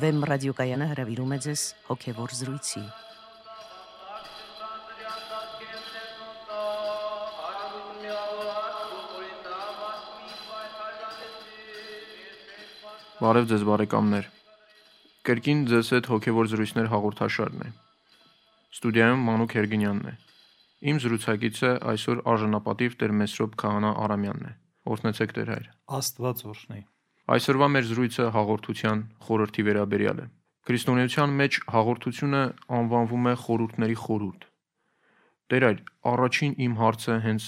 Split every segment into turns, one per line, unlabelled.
Վեմ ռադիոկայանը հրավիրում է ձեզ հոգևոր զրույցի։
Բարև ձեզ բարեկամներ։ Կերկին ձեզ հետ հոգևոր զրույցներ հաղորդաշարն է։ Ստուդիայում Մանուկ Հերգինյանն է։ Իմ զրուցակիցը այսօր արժանապատիվ Տեր Մեսրոպ Քահանա Արամյանն է։ Օրհնեցեք Տեր հայր։
Աստված օրհնի։
Այսօրվա մեր զրույցը հաղորդության խորհրդի վերաբերյալ է։ Քրիստոնեության մեջ հաղորդությունը անվանվում է խորհուրդների խորհուրդ։ Տեր այր, առաջին իմ հարցը հենց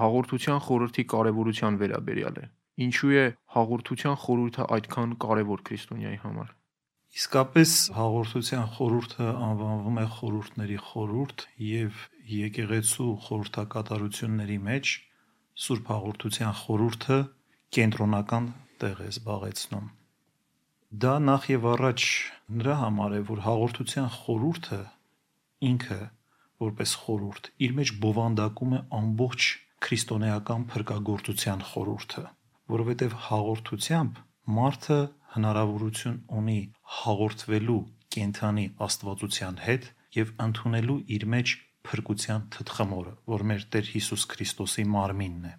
հաղորդության խորհրդի կարևորության վերաբերյալ է։ Ինչու է հաղորդության խորհուրդը այդքան կարևոր քրիստոնյայի համար։
Իսկապես հաղորդության խորհուրդը անվանվում է խորհուրդների խորհուրդ եւ եկեղեցու խորհրդակատարությունների մեջ Սուրբ հաղորդության խորհուրդը կենտրոնական տեղ է զբաղեցնում։ Դա նախ եւ առաջ նրա համար է, որ հաղորդության խորուրդը ինքը որպես խորուրդ իր մեջ բովանդակում է ամբողջ քրիստոնեական փրկagorցության խորուրդը, որովհետև հաղորդությամբ մարդը հնարավորություն ունի հաղորդվելու կենթանի աստվածության հետ եւ ընդունելու իր մեջ փրկության թթխմորը, որ մեր Տեր Հիսուս Քրիստոսի մարմինն է։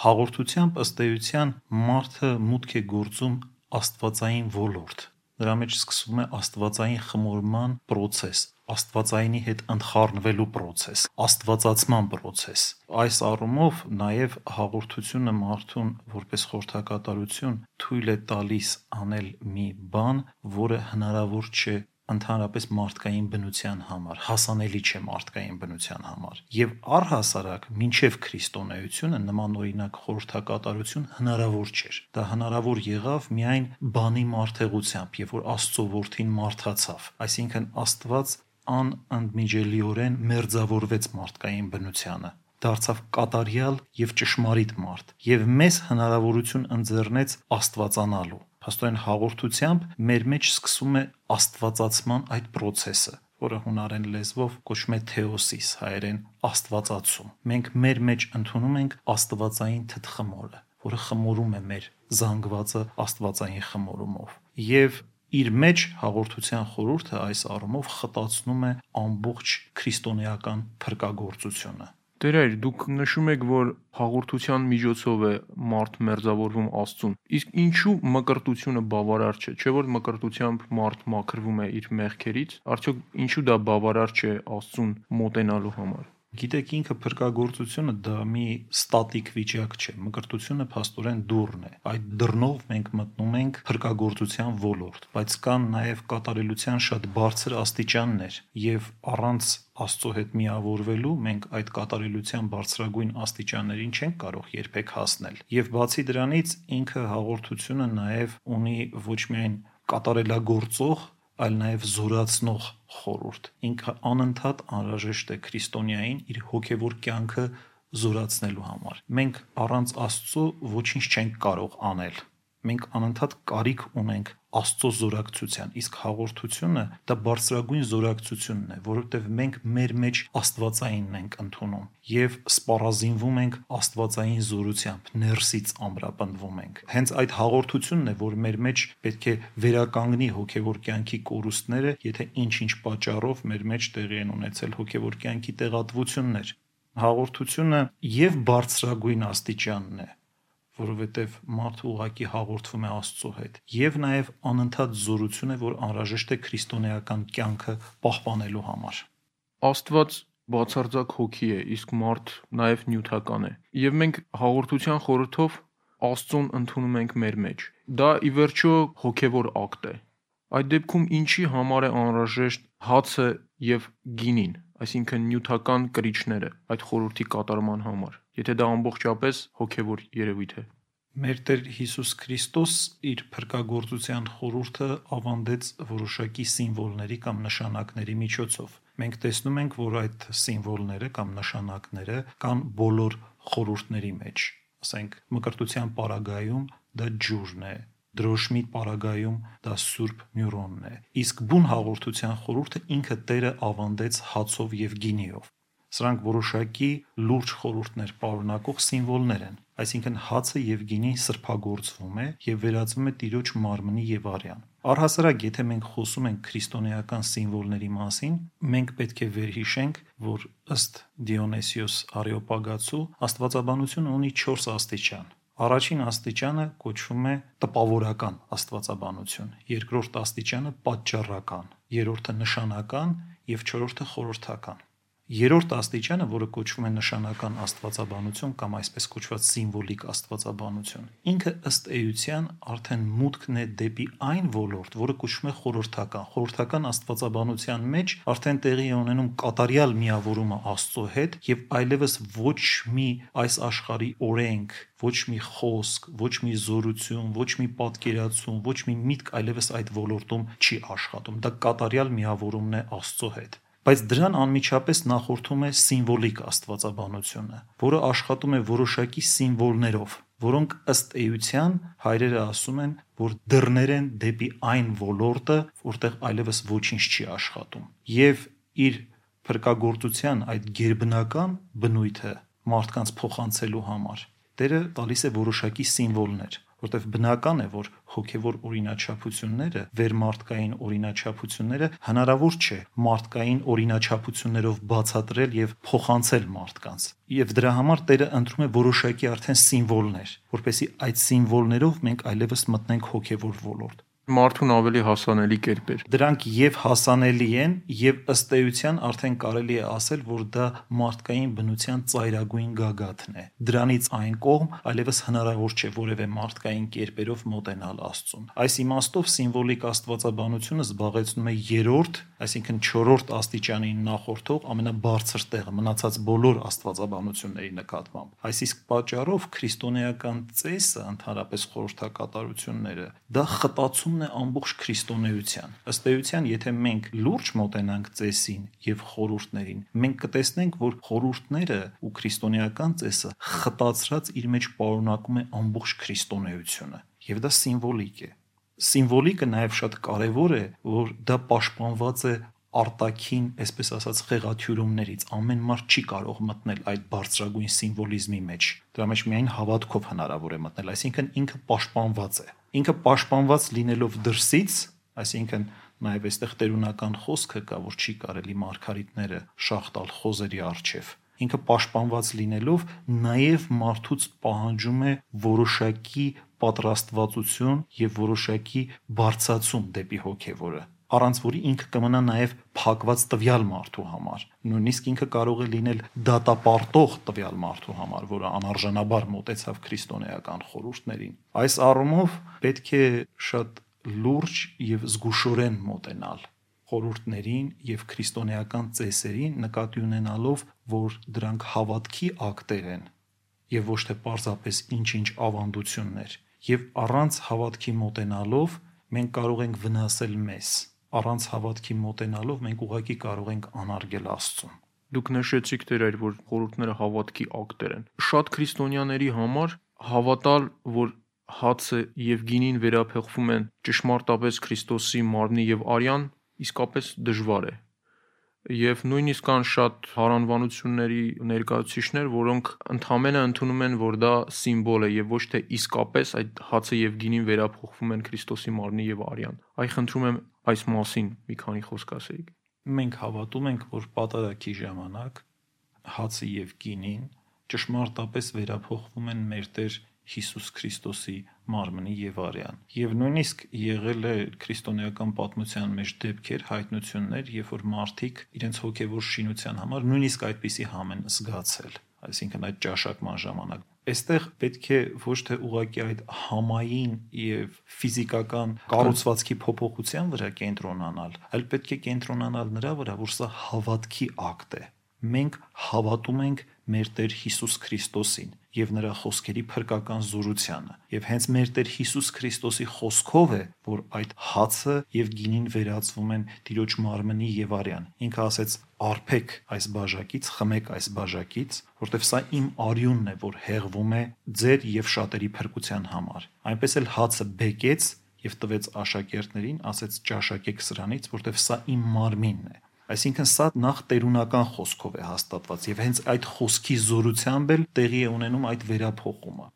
Հաղորդությամբ ըստ էության մարդը մուտք է գործում աստվածային ոլորտ։ Նրա մեջ սկսվում է աստվածային խմորման process, աստվածայինի հետ ընդխառնվելու process, աստվածացման process։ Այս առումով նաև հաղորդությունը մարդուն որպես խորհրդակատարություն թույլ է տալիս անել մի բան, որը հնարավոր չէ ընդհանրապես մարդկային բնության համար, հասանելի չէ մարդկային բնության համար։ Եվ առհասարակ մինչև քրիստոնեությունը նման օրինակ խորհրդակատարություն հնարավոր չէր։ Դա հնարավոր եղավ միայն բանի մարդեղությամբ, երբ որ Աստծո որդին մարդացավ, այսինքն Աստված անընդմիջելիորեն մերձավորվեց մարդկային բնությանը դարձավ կատարյալ եւ ճշմարիտ մարդ եւ մեզ հնարավորություն ընձեռնեց աստվածանալու Փաստորեն հաղորդությամբ մեր մեջ սկսում է աստվածացման այդ process-ը, որը հունարեն լեզվով կոչվում է թեոսիս, հայերեն աստվածացում։ Մենք մեր մեջ ընդունում ենք աստվածային թթխմորը, որը խմորում է մեր զանգվածը աստվածային խմորումով։ Եվ իր մեջ հաղորդության խորհուրդը այս առումով խտացնում է ամբողջ քրիստոնեական փրկagorցությունը
Տեր այր, դուք նշում եք, որ հաղորդության միջոցով է մարդ մերձավորվում Աստծուն։ Իսկ ինչու մկրտությունը բավարար չէ։ Չէ՞ որ մկրտությամբ մարդ մաքրվում է իր մեղքերից, արդյոք ինչու դա բավարար չէ Աստծուն մոտենալու համար։
Գիտեք, ինքը փրկagorցությունը դա մի ստատիկ վիճակ չէ։ Մկրտությունը փաստորեն դուռն է։ Այդ դռնով մենք մտնում ենք փրկagorցության ոլորտ, բայց կան նաև կատարելության շատ բարձր աստիճաններ, եւ առանց Աստծո հետ միավորվելու մենք այդ կատարելության բարձրագույն աստիճաններին չենք կարող երբեք հասնել։ Եվ բացի դրանից ինքը հաղորդությունը նաև ունի ոչ միայն կատարելագործող այլ նաև զորացնող խորուրդ։ Ինքը անընդհատ անհրաժեշտ է քրիստոնյային իր հոգևոր կյանքը զորացնելու համար։ Մենք առանց Աստծո ոչինչ չենք կարող անել մենք անընդհատ կարիք ունենք Աստծո զորակցության, իսկ հաղորդությունը դա բարձրագույն զորակցությունն է, որովհետև մենք մեր մեջ Աստվածայինն ենք ընդունում եւ սպառազինվում ենք Աստվածային զորությամբ, ներսից ամրապնդվում ենք։ Հենց այդ հաղորդությունն է, որ մեր մեջ պետք է վերականգնի հոգեվոր կյանքի կորուստները, եթե ինչ-ինչ պատճառով մեր մեջ տեղի են ունեցել հոգեվոր կյանքի տեղատվություններ։ Հաղորդությունը եւ բարձրագույն աստիճանն է, որովհետև մարդը ուղակի հաղորդվում է Աստծո հետ եւ նաեւ անընդհատ զորություն է, որ անհրաժեշտ է քրիստոնեական կյանքը պահպանելու համար։
Աստված բացարձակ հոգի է, իսկ մարդ նաև նյութական է։ Եվ մենք հաղորդության խորհրդով Աստծուն ընդունում ենք մեր մեջ։ Դա ի վերջո հոգևոր ակտ է։ Այդ դեպքում ինչի համար է անհրաժեշտ հացը եւ գինին, այսինքն նյութական կրիչները այդ խորհրդի կատարման համար եթե դա ամբողջապես հոգևոր երևույթ է։
Մեր Տեր Հիսուս Քրիստոս իր փրկagorցության խորհուրդը ավանդեց որոշակի սիմվոլների կամ նշանակների միջոցով։ Մենք տեսնում ենք, որ այդ սիմվոլները կամ նշանակները կան բոլոր խորհուրդների մեջ։ Ասենք մկրտության պարագայում դա ջուրն է, դրոշմի պարագայում դա սուրբ նյուրոնն է։ Իսկ բուն հաղորդության խորհուրդը ինքը Տերը ավանդեց հացով եւ գինիով։ Սրանք որոշակի լուրջ խորհուրդներ պարունակող սիմվոլներ են։ Այսինքն հացը եւ գինին սրբագործվում է եւ վերածվում է Տիրոջ մարմնի եւ արյան։ Առհասարակ, եթե մենք խոսում ենք քրիստոնեական սիմվոլների մասին, մենք պետք է վերհիշենք, որ ըստ Դիոնեսիոս Արեոպագացու աստվածաբանությունը ունի 4 աստիճան։ Առաջին աստիճանը կոչվում է տպավորական աստվածաբանություն, երկրորդ աստիճանը պատճառական, երրորդը նշանական եւ չորրորդը խորհրդական։ Երրորդ աստիճանը, որը կոչվում է նշանական աստվածաբանություն կամ այսպես կոչված սիմվոլիկ աստվածաբանություն, ինքը ըստ էության արդեն մուտքն է դեպի այն ոլորտ, որը կոչվում է խորհրդական։ Խորհրդական աստվածաբանության մեջ արդեն տեղի է ունենում կատարյալ միավորումը Աստծո հետ եւ այլևս ոչ մի այս աշխարհի օրենք, ոչ մի խոսք, ոչ մի զորություն, ոչ մի պատկերացում, ոչ մի միտք այլևս այդ ոլորտում չի աշխատում։ Դա կատարյալ միավորումն է Աստծո հետ բայց դրան անմիջապես նախորդում է սիմվոլիկ աստվածաբանությունը, որը աշխատում է որոշակի սիմվոլներով, որոնք ըստ էության հայրերը ասում են, որ դռներ են դեպի այն ոլորտը, որտեղ այլևս ոչինչ չի աշխատում։ Եվ իր փրկagorցության այդ ģերբնական բնույթը մարդկանց փոխանցելու համար Տերը տալիս է որոշակի սիմվոլներ, որտեղ բնական է, որ հոգևոր օրինաչափությունները, վերմարտկային օրինաչափությունները հնարավոր չէ մարդկային օրինաչափություններով բացատրել եւ փոխանցել մարդկանց։ Եվ դրա համար Տերը ընտրում է որոշակի արդեն սիմվոլներ, որպեսզի այդ սիմվոլներով մենք այլևս մտնենք հոգևոր ոլորտ
մարդուն ավելի հասանելի կերպեր։
Դրանք եւ հասանելի են եւ ըստ էության արդեն կարելի է ասել, որ դա մարդկային բնության ծայրագույն գագաթն է։ Դրանից այն կողմ այլևս հնարավոր չէ որևէ մարդկային կերպերով մոտենալ Աստծուն։ Այս իմաստով սիմվոլիկ աստվածաբանությունը զբաղեցնում է երրորդ, այսինքն 4-րդ աստիճանին նախորդող ամենաբարձր տեղը մնացած բոլոր աստվածաբանությունների նկատմամբ։ Այս իսկ պատճառով քրիստոնեական ծեսը, ընդհանրապես խորհրդակատարությունները, դա խտացում ուսումն է ամբողջ քրիստոնեության։ Ըստ էության, եթե մենք լուրջ մոտենանք ծեսին եւ խորհուրդներին, մենք կտեսնենք, որ խորհուրդները ու քրիստոնեական ծեսը խտացրած իր մեջ պարունակում է ամբողջ քրիստոնեությունը, եւ դա սիմվոլիկ է։ Սիմվոլիկը նաև շատ կարևոր է, որ դա պաշտպանված է արտաքին, այսպես ասած, խեղաթյուրումներից ամեն մարդ չի կարող մտնել այդ բարձրագույն սիմվոլիզմի մեջ։ Դրա մեջ միայն հավատքով հնարավոր է մտնել, այսինքն ինքը պաշտպանված է ինքը պաշտպանված լինելով դրսից, այսինքն նաև այստեղ տերունական խոսքը կա, որ չի կարելի մարգարիտները շախտալ խոզերի արչև։ Ինքը պաշտպանված լինելով նաև մարդուց պահանջում է որոշակի պատրաստվածություն եւ որոշակի բարձացում դեպի հոգեվորը առանց որի ինքը կմնա նաև փակված տվյալ մարդու համար։ Նույնիսկ ինքը կարող է լինել դատապարտող տվյալ մարդու համար, որը անարժանաբար մոտեցավ քրիստոնեական խորհուրդներին։ Այս առումով պետք է շատ լուրջ եւ զգուշորեն մոտենալ խորհուրդներին եւ քրիստոնեական ծեսերին նկատի ունենալով, որ դրանք հավատքի ակտեր են եւ ոչ թե պարզապես ինչ-ինչ ավանդություններ եւ առանց հավատքի մոտենալով մենք կարող ենք վնասել մեզ. Առանց հավատքի մոտենալով մենք ուղղակի կարող ենք անարգել Աստծուն։
Դուք նշեցիք դեր այդ որ խորհուրդները հավատքի ակտեր են։ Շատ քրիստոնյաների համար հավատալ, որ հացը եւ գինին վերափոխվում են ճշմարտապես Քրիստոսի մարմնի եւ արյան, իսկապես դժվար է եւ նույնիսկ կան շատ հարանվանությունների ներկայացուցիչներ, որոնք ընդհանրապես ընդունում են, որ դա սիմվոլ է եւ ոչ թե իսկապես այդ հացը եւ գինին վերափոխվում են Քրիստոսի մարմնի եւ արյան։ Այ խնդրում եմ այս մասին մի քանի խոսք ասեիք։
Մենք հավատում ենք, որ պատարակի ժամանակ հացը եւ գինին ճշմարտապես վերափոխվում են մեր Տեր Հիսուս Քրիստոսի մարմնի եւ արյան։ Եվ նույնիսկ եղել է քրիստոնեական պատմության մեջ դեպքեր, հայտնություններ, երբ որ մարդիկ իրենց հոգեվոր շինության համար նույնիսկ այդպիսի համ են զգացել, այսինքն այդ ճաշակման ժամանակ Այստեղ պետք է ոչ թե ուղակի այդ համային եւ ֆիզիկական կառուցվածքի փոփոխության վրա կենտրոնանալ, այլ պետք է կենտրոնանալ նրա վրա, որ սա հավատքի ակտ է։ Մենք հավատում ենք մեր Տեր Հիսուս Քրիստոսին եւ նրա խոսքերի փրկական զորությանը եւ հենց մեր Տեր Հիսուս Քրիստոսի խոսքով է որ այդ հացը եւ գինին վերածվում են Տիրոջ մարմնի եւ արյան ինքը ասեց արփեք այս բաժակից խմեք այս բաժակից որտեվ սա իմ արյունն է որ հեղվում է ձեր եւ շատերի փրկության համար այնպես էլ հացը բեկեց եւ տվեց աշակերտներին ասեց ճաշակեք սրանից որտեվ սա իմ մարմինն է Այսինքն սա նախ տերունական խոսքով է հաստատված եւ հենց այդ խոսքի զորությամբ էլ տեղի է ունենում այդ վերափոխումը։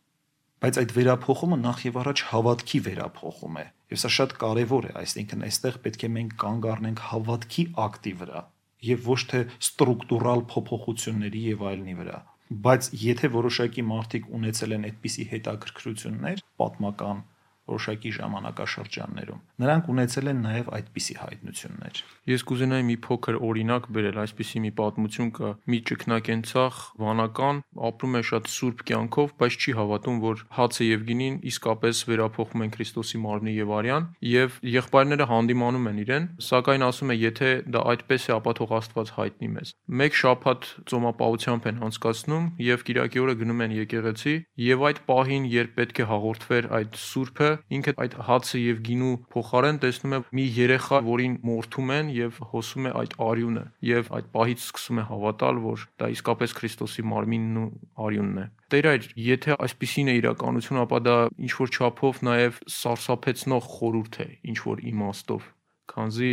Բայց այդ վերափոխումը նախ եւ առաջ հավատքի վերափոխում է։ Եվ սա շատ կարեւոր է, այսինքն այստեղ պետք է մենք կանգ առնենք հավատքի ակտի վրա եւ ոչ թե ստրուկտուրալ փոփոխությունների եւ այլնի վրա բայց եթե որոշակի մարդիկ ունեցել են այդպիսի հետաքրքրություններ պատմական որոշակի ժամանակաշրջաններում։ Նրանք ունեցել են նաև այդպիսի հայտնություններ։
Ես կուզենայի մի փոքր օրինակ բերել, այսպիսի մի պատմություն կա։ Մի ճկնակենցաղ վանական ապրում է շատ սուրբ կյանքով, բայց չի հավատում, որ հացը եւ գինին իսկապես վերափոխում են Քրիստոսի մարմնի եւ արյան, եւ եղբայրները հանդիմանում են իրեն, սակայն ասում է, եթե դա այդպես է, ապա թող Աստված հայտնի մեզ։ Մեկ շաբաթ ծոմապահությամբ են անցկացնում եւ Կիրակի օրը գնում են եկեղեցի եւ այդ պահին, երբ պետք է հաղորդվեր այդ սուրբը, ինքը այդ հացը եւ գինու փոխարեն տեսնում է մի երեխա, որին մորթում են եւ հոսում է այդ արյունը եւ այդ պահից սկսում է հավատալ, որ դա իսկապես Քրիստոսի մարմինն ու արյունն է։ Տեր այր, եթե այսպեսին է իրականություն, ապա դա ինչ որ չափով նաեւ սարսափեցնող խորուրդ է, ինչ որ իմաստով, քանզի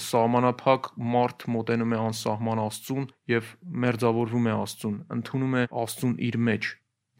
սահմանափակ մարդ մոտենում է անսահման Աստծուն եւ մերձավորվում է Աստծուն, ընդունում է Աստծուն իր մեջ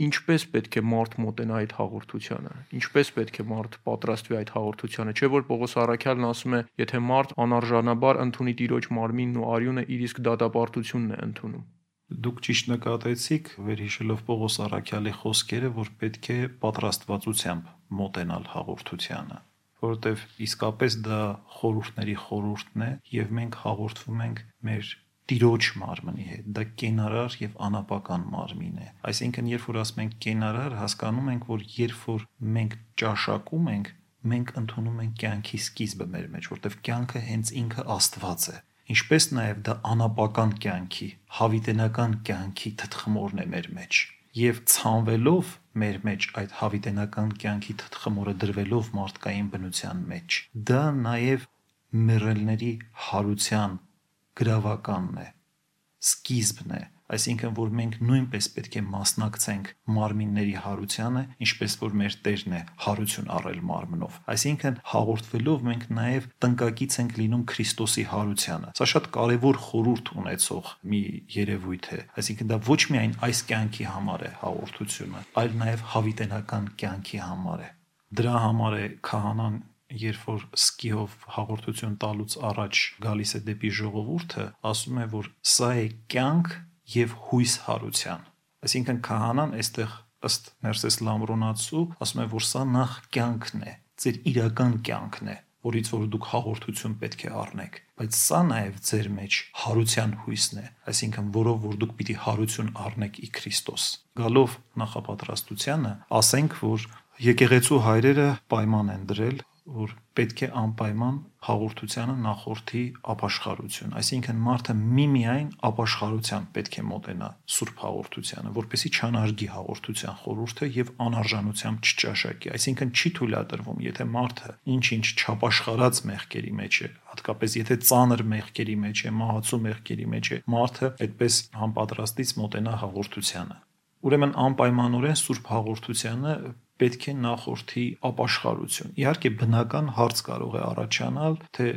ինչպես պետք է մարդ մոտենա այդ հաղորդությանը ինչպես պետք է մարդ պատրաստվի այդ հաղորդությանը չէ որ Պողոս Արաքյալն ասում է եթե մարդ անարժանաբար ընդունի Տիրոջ մարմինն ու արյունը իր իսկ դատապարտությունն է ընդունում
Դուք ճիշտ նկատեցիք, վերհիշելով Պողոս Արաքյալի խոսքերը, որ պետք է պատրաստվածությամբ մոտենալ հաղորդությանը, որովհետև իսկապես դա խորհուրդների խորհուրդն է եւ մենք հաղորդվում ենք մեր տիրոջ մարմնի հետ։ Դա կենարար եւ անապական մարմին է։ Այսինքն, երբ որ ասում ենք կենարար, հասկանում ենք, որ երբ որ մենք ճաշակում ենք, մենք ընդունում ենք կյանքի սկիզբը մեր մեջ, որտեղ կյանքը հենց ինքը Աստված է ինչպես նաև դա անապական կյանքի, հավիտենական կյանքի թթխմորն է մեր մեջ։ Եվ ցանվելով մեր մեջ այդ հավիտենական կյանքի թթխմորը դրվելով մարդկային բնության մեջ, դա նաև մեռելների հարության գրավականն է, սկիզբն է, այսինքն որ մենք նույնպես պետք է մասնակցենք մարմինների հարությանը, ինչպես որ մեր Տերն է հարություն առել մարմնով։ Այսինքն հաղորդվելով մենք նաև տնկակից ենք լինում Քրիստոսի հարությանը։ Սա շատ կարևոր խորուրդ ունեցող մի երևույթ է։ Այսինքն դա ոչ միայն այս կյանքի համար է հաղորդությունը, այլ նաև հավիտենական կյանքի համար է։ Դրա համար է քահանան երբ որ սկիով հաղորդություն տալուց առաջ գալիս է դեպի ժողովուրդը, ասում է, որ սա է կյանք եւ հույս հարության։ Այսինքն քահանան այստեղ ըստ Ներսես Լամրոնացու ասում է, որ սա նախ կյանքն է, ձեր իրական կյանքն է, որից որ դուք հաղորդություն պետք է առնեք, բայց սա նաև ձեր մեջ հարության հույսն է, այսինքն որով որ դուք պիտի հարություն առնեք ի Քրիստոս։ Գալով նախապատրաստությանը, ասենք, որ եկեղեցու հայրերը պայման են դրել որ պետք է անպայման հաղորդությանը նախորդի ապաշխարություն, այսինքն մարդը միմիայն ապաշխարությամբ պետք է մոտենա Սուրբ հաղորդությանը, որպեսի չանարգի հաղորդության խորհուրդը եւ անարժանությամբ չճաշակի, այսինքն չի թույլատրվում, եթե մարդը ինչ-ինչ չապաշխարած մեղքերի մեջ է, հատկապես եթե ծանր մեղքերի մեջ է, մահացու մեղքերի մեջ է, մարդը այդպես համապատրաստից մոտենա հաղորդությանը Ուրեմն անպայմանորեն Սուրբ հաղորդությանը պետք է նախորդի ապաշխարություն։ Իհարկե բնական հարց կարող է առաջանալ, թե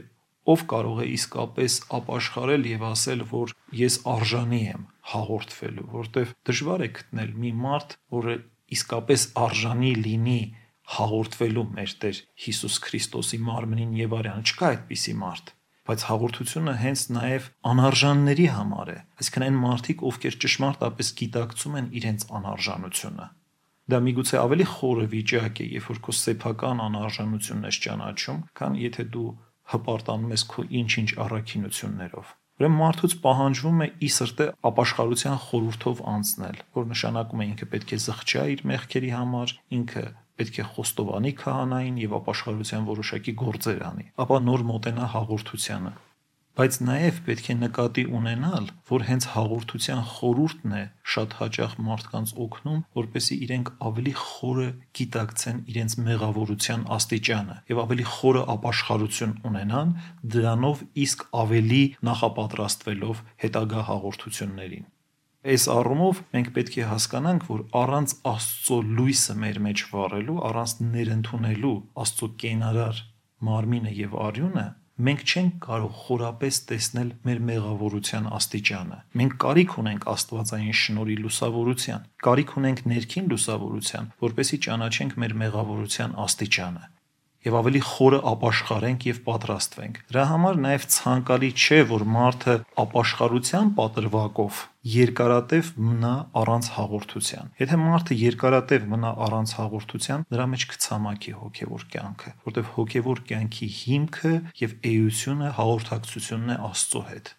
ով կարող է իսկապես ապաշխարել եւ ասել, որ ես արժանի եմ հաղորդվելու, որտեվ դժվար է գտնել մի մարդ, որը իսկապես արժանի լինի հաղորդվելու մեր Տեր Հիսուս Քրիստոսի մարմնին եւ արյան։ Չկա այդպիսի մարդ բայց հաղորդությունը հենց նաև անարժանների համար է այսինքն այն մարդիկ ովքեր ճշմարտապես գիտակցում են իրենց անարժանությունը Դա միգուցե ավելի խորը վիճակ է, երբ որ քո սեփական անարժանությունն ես ճանաչում, քան եթե դու հպարտանում ես քո ինչ-ինչ առաքինություններով։ Ուրեմն մարդուց պահանջվում է ի սրտե ապաշխարության խորհրդով անցնել, որ նշանակում է ինքը պետք է զղջա իր մեղքերի համար, ինքը պետք է խոստովանի քահանային եւ ապաշխարության որոշակի գործեր անի, ապա նոր մոտենա հաղորդությանը բայց նաև պետք է նկատի ունենալ, որ հենց հաղորդության խորուրդն է շատ հաճախ մարդկանց օգնում, որպեսզի իրենք ավելի խորը գիտակցեն իրենց մեղավորության աստիճանը եւ ավելի խորը ապաշխարություն ունենան, դրանով իսկ ավելի նախապատրաստվելով հետագա հաղորդություններին։ Այս առումով մենք պետք է հասկանանք, որ առանց Աստծո լույսը մեր մեջ վառելու, առանց ներընդունելու Աստծո կենարար մարմինը եւ արյունը մենք չենք կարող խորապես տեսնել մեր մեղավորության աստիճանը։ Մենք կարիք ունենք Աստվածային շնորհի լուսավորության, կարիք ունենք ներքին լուսավորության, որպեսզի ճանաչենք մեր մեղավորության աստիճանը եւ ավելի խորը ապաշխարենք եւ պատրաստվենք։ Դրա համար նաեւ ցանկալի չէ, որ մարդը ապաշխարության պատրվակով երկարատև մնա առանց հաղորդության։ Եթե մարդը երկարատև մնա առանց հաղորդության, նրա մեջ կցամաքի հոգեվոր կյանքը, որտեղ հոգեվոր կյանքի հիմքը եւ էությունը հաղորդակցությունն է Աստծո հետ։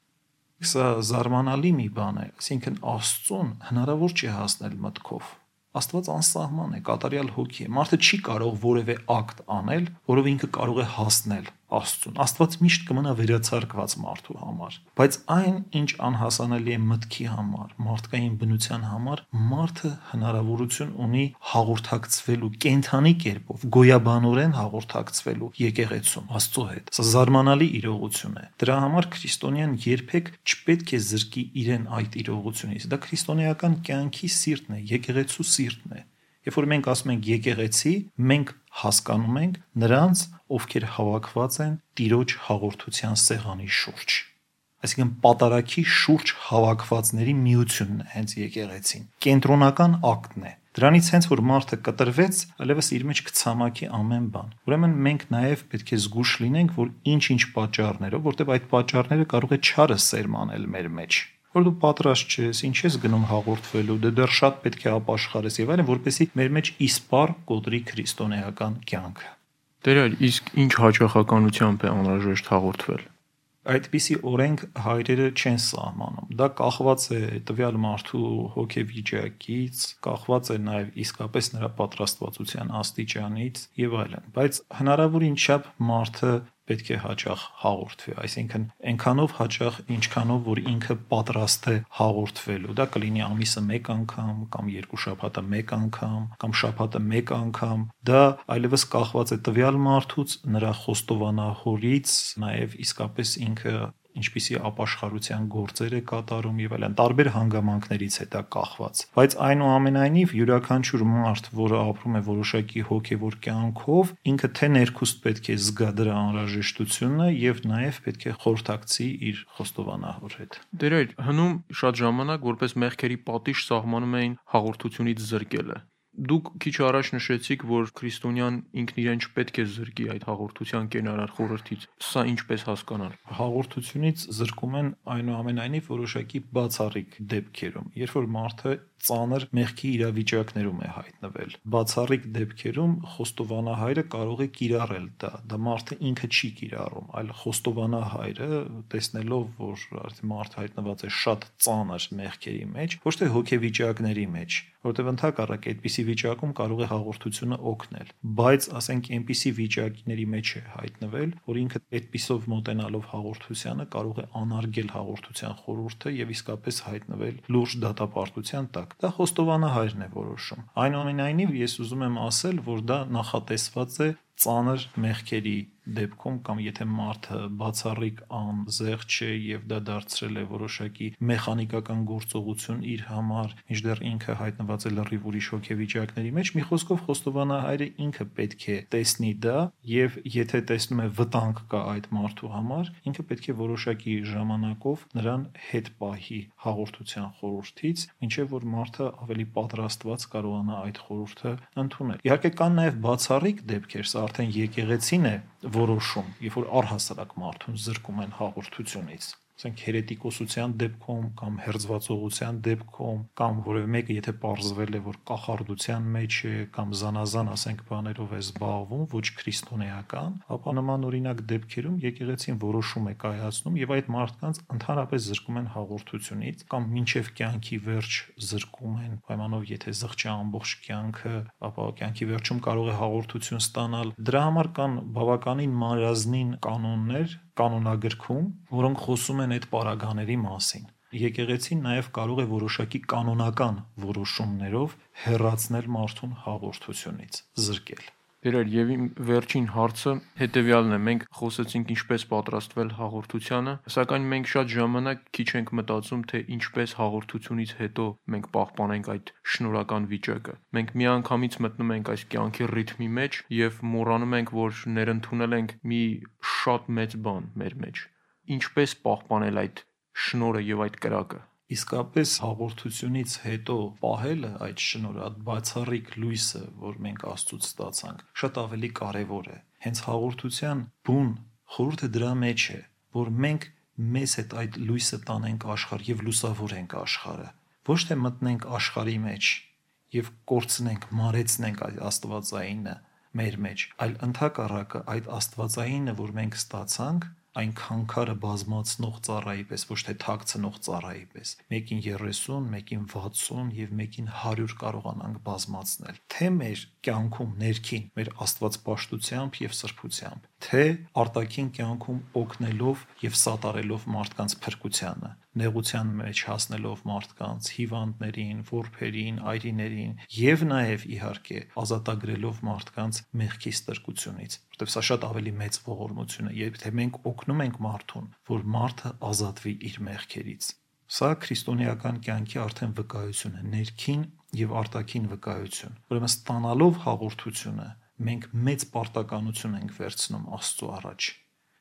Սա զարմանալի մի բան է, այսինքն Աստծուն հնարավոր չի հասնել մտքով Աստված անսահման է, կատարյալ հոգի է։ Մարդը չի կարող որևէ ակտ անել, որով ինքը կարող է հասնել Աստծուն։ Աստված միշտ կմնա վերացարկված մարդու համար, բայց այն, ինչ անհասանելի է մտքի համար, մարդկային բնության համար, մարդը հնարավորություն ունի հաղորդակցվելու կենթանի կերպով, գոյաբանորեն հաղորդակցվելու եկեղեցում Աստծո հետ։ Սա զարմանալի իրողություն է։ Դրա համար քրիստոնյան երբեք չպետք է զրկի իրեն այդ իրողությունից։ Դա քրիստոնեական կյանքի սիրտն է, եկեղեցու սիրտն է։ Երբ որ մենք ասում ենք եկեղեցի, մենք հասկանում ենք նրանց, ովքեր հավաքված են Տիրոջ հաղորդության սեղանի շուրջ։ Այսինքն պատարակի շուրջ հավաքվածների միությունն է հենց եկեղեցին։ Կենտրոնական ակտն է։ Դրանից հենց որ մարդը կտրվեց, այլևս իր մեջ կցամաքի ամեն բան։ Ուրեմն մենք նաև պետք է զգուշ լինենք, որ ինչ-ինչ պատճառներով, որտեղ այդ պատճառները կարող է չարը սերմանել մեր մեջ որ դու պատրաստ չես, ինչ ես գնում հաղորդվելու, դե դեռ շատ պետք է ապաշխարես եւ այլն, որպեսզի մեր մեջ իսպար կոտրի քրիստոնեական կյանքը։
Տեր, իսկ ինչ հաջողականությամբ է անհրաժեշտ հաղորդվել?
Այդպիսի օրենք հայրերը չեն սահմանում։ Դա կախված է տվյալ մարդու հոգեվիճակից, կախված է նաև իսկապես նրա պատրաստվածության աստիճանից եւ այլն։ Բայց հնարավորին չափ մարդը պետք է հաճախ հաղորդվի, այսինքն այնքանով հաճախ, ինչքանով որ ինքը պատրաստ է հաղորդվելու։ Դա կլինի ամիսը 1 անգամ կամ երկու շաբաթը 1 անգամ կամ շաբաթը 1 անգամ։ Դա այլևս կախված է տվյալ մարդուց, նրա խոստովանահորից, նաև իսկապես ինքը ինչպիսի ապաշխարության գործեր է կատարում եւ այլն տարբեր հանգամանքներից է դա կախված բայց այնուամենայնիվ յուրաքանչյուր մարդ որը ապրում է որոշակի հոգեվոր կյանքով ինքը թե ներքուստ պետք է զգա դրա անհրաժեշտությունը եւ նաեւ պետք է խորհրդակցի իր խոստովանահոր հետ
Դերեր հնում շատ ժամանակ որպես մեղքերի պատիժ սահմանում էին հաղորդությունից զրկելը Դուք քիչ առաջ նշեցիք, որ քրիստոնյան ինքն իրեն չպետք է զրկի այդ հաղորդության կենարար խորհրդից։ Սա ինչպես հասկանալ։
Հաղորդությունից զրկում են այնուամենայնիվ որոշակի բացառիկ դեպքերում, երբ որ մարդը ծանր մեղքի իրավիճակներում է հայտնվել։ Բացառիկ դեպքերում խոստովանահայրը կարող է կիրառել դա։ Դա մարդը ինքը չի կիրառում, այլ խոստովանահայրը տեսնելով, որ արդեն մարդը հայտնված է շատ ծանր մեղքերի մեջ, ոչ թե հոգեվիճակների մեջ, որտեղ ընդհակառակ այդպիսի վիճակում կարող է հաղորդությունը օգնել, բայց ասենք այնպիսի վիճակների մեջ է հայտնվել, որ ինքը այդպիսով մոտենալով հաղորդությանը կարող է անարգել հաղորդության խորհուրդը եւ իսկապես հայտնվել լուրջ դատապարտության տակ։ Դա խոստովանահայրն է որոշում։ Այնուամենայնիվ ես ուզում եմ ասել, որ դա նախատեսված է ծանր մեղքերի դեպքում կամ եթե մարդը բացառիկ անզեղ չէ եւ դա դարձրել է որոշակի մեխանիկական գործողություն իր համար, ինչդեռ ինքը հայտնված է լրիվ ուրիշ հոգեվիճակների մեջ, մի խոսքով խոստովանահայրը ինքը պետք է տեսնի դա եւ եթե տեսնում է վտանգ կա այդ մարդու համար, ինքը պետք է որոշակի ժամանակով նրան հետ պահի հաղորդության խորհրդից, ինչեւ որ մարդը ավելի պատրաստված կարողանա այդ խորհուրդը ընդունել։ Իհարկե կան նաեւ բացառիկ դեպքեր, սա արդեն եկեղեցին է որոշում, երբ որ առհասարակ մարդուն զրկում են հաղորդությունից ասենք հերետիկոսության դեպքում կամ հերձվածողության դեպքում կամ որևէ մեկը եթե ողրզվել է որ կախարդության մեջ է կամ զանազան ասենք բաներով է զբաղվում ոչ քրիստոնեական ապա նման օրինակ դեպքերում եկեղեցին որոշում է կայացնում եւ այդ մարդկանց ընդհանրապես զրկում են հաղորդությունից կամ մինչեւ կյանքի վերջ զրկում են պայմանով եթե զղջի ամբողջ կյանքը ապա կյանքի վերջում կարող է հաղորդություն ստանալ դրա համար կան բավականին մարզնին կանոններ կանոնագրքում, որոնք խոսում են այդ պարագաների մասին։ Եկեղեցին նաև կարող է որոշակի կանոնական որոշումներով հերացնել մարդուն հաղորդությունից, զրկել։
Դերեր եւ իմ վերջին հարցը հետեւյալն է. մենք խոսեցինք ինչպես պատրաստվել հաղորդությանը, սակայն մենք շատ ժամանակ քիչ ենք մտածում, թե ինչպես հաղորդությունից հետո մենք պահպանենք այդ շնորհական վիճակը։ Մենք միանգամից մտնում ենք այս կյանքի ռիթմի մեջ եւ մոռանում ենք, որ ներընդունել ենք մի շատ մեծ բան մեր մեջ։ Ինչպես պահպանել այդ շնորհը եւ այդ կրակը
իսկապես հաղորդությունից հետո պահելը այդ շնորհը, այդ բացառիկ լույսը, որ մենք Աստծուց ստացանք, շատ ավելի կարևոր է։ Հենց հաղորդության բուն խորհուրդը դրա մեջ է, որ մենք մեզ հետ այդ լույսը տանենք աշխարհ եւ լուսավորենք աշխարհը։ Ոչ թե մտնենք աշխարհի մեջ եւ կորցնենք, մարեցնենք այդ աստվածայինը մեր մեջ, այլ ընդհակառակը այդ աստվածայինը, որ մենք ստացանք, այն քանքարը բազմացնող ծառայի պես, ոչ թե թաքցնող ծառայի պես։ Մեկին 30, մեկին 60 եւ մեկին 100 կարողանանք բազմացնել։ Թե մեր կյանքում ներքին մեր աստվածպաշտությամբ եւ սրբությամբ, թե արտաքին կյանքում օգնելով եւ սատարելով մարդկանց փրկությանը նեղության մեջ հասնելով մարդկանց, հիվանդներին, որբերին, այրիներին եւ նաեւ իհարկե ազատագրելով մարդկանց մեղքի ստրկությունից, որտեղ սա շատ ավելի մեծ ողորմություն է, երբ թե մենք օգնում ենք մարդուն, որ մարդը ազատվի իր մեղքերից։ Սա քրիստոնեական կյանքի արդեն վկայություն է, ներքին եւ արտաքին վկայություն։ Ուրեմն ստանալով հաղորդությունը մենք մեծ պարտականություն ենք վերցնում Աստծո առաջ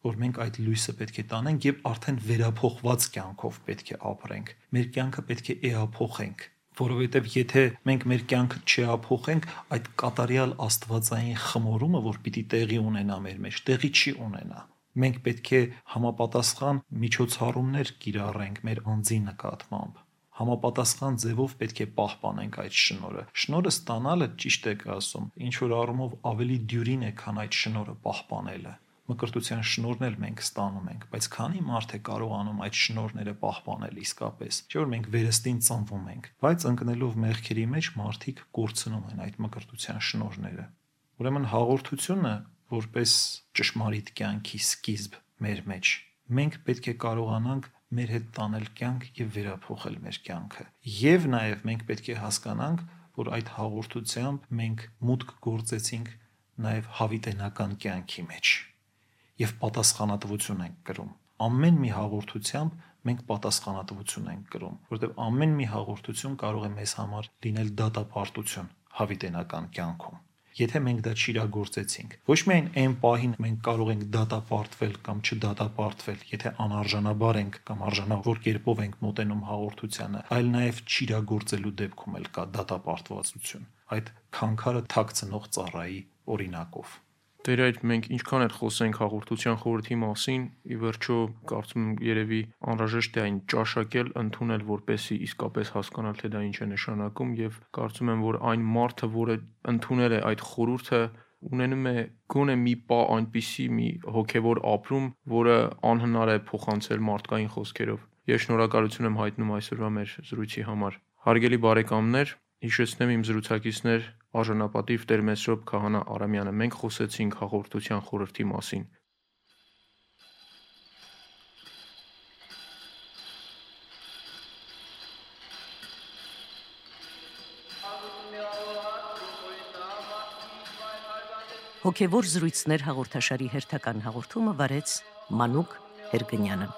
որ մենք այդ լույսը պետք է տանենք եւ արդեն վերափոխված կյանքով պետք է ապրենք։ Մեր կյանքը պետք է էափոխենք, որովհետև եթե մենք մեր կյանքը չեափոխենք, այդ կատարյալ աստվածային խմորումը, որ պիտի տեղի ունենա մեր մեջ, տեղի չի ունենա։ Մենք պետք է համապատասխան միջոցառումներ կիրառենք մեր անձի նկատմամբ համապատասխան ձևով պետք է պահպանենք այդ շնորհը։ Շնորհը ստանալը ճիշտ է ասում, ինչ որ առումով ավելի դյուրին է, քան այդ շնորհը պահպանելը մկրտության շնորհն էլ մենք ստանում ենք, բայց քանի մարդ է կարողանում այդ շնորհները պահպանել իսկապես։ Չէ՞ որ մենք վերստին ծնվում ենք, բայց ընկնելով մեղքերի մեջ մարդիկ կորցնում են այդ մկրտության շնորհները։ Ուրեմն հաղորդությունը որպես ճշմարիտ կյանքի սկիզբ մեր մեջ մենք պետք է կարողանանք մեր հետ տանել կյանք եւ վերափոխել մեր կյանքը։ Եվ նաեւ մենք պետք է հասկանանք, որ այդ հաղորդությամբ մենք մուտք գործեցինք նաեւ հավիտենական կյանքի մեջ եւ պատասխանատվություն ենք կրում։ Ամեն մի հաղորդությամբ մենք պատասխանատվություն ենք կրում, որովհետեւ ամեն մի հաղորդություն կարող է մեզ համար լինել դատապարտություն հավիտենական կյանքում եթե մենք դա չիրագործեցինք։ Ոչ միայն այն պահին մենք կարող ենք դատապարտվել կամ չդատապարտվել, եթե անարժանաբար ենք կամ արժանավոր կերպով ենք մոտենում հաղորդությանը, այլ նաև չիրագործելու դեպքում էլ կա դատապարտվածություն։ Այդ քանքարը թաքցնող ծառայի օրինակով։
Դեր այդ մենք ինչքան էլ խոսենք հաղորդության խորհրդի մասին, ի վերջո կարծում եմ երևի անհրաժեշտ է այն ճաշակել, ընդունել, որպեսի իսկապես հասկանալ թե դա ինչ է նշանակում եւ կարծում եմ, որ այն մարդը, որը ընդունել է այդ խորհուրդը, ունենում է գոնե մի պա այնպիսի մի հոգևոր ապրում, որը անհնար է փոխանցել մարդկային խոսքերով։ Ես շնորհակալություն եմ հայտնում այսօրվա մեր զրույցի համար։ Հարգելի բարեկամներ, հիշեցնեմ իմ զրուցակիցներ Արժանապատիվ Տեր Մեսրոպ Քահանա Արամյանը մենք խոսեցինք հաղորդության խորհրդի մասին։
Հոգևոր զրույցներ հաղորդաշարի հերթական հաղորդումը վարեց Մանուկ Հերգնյանը։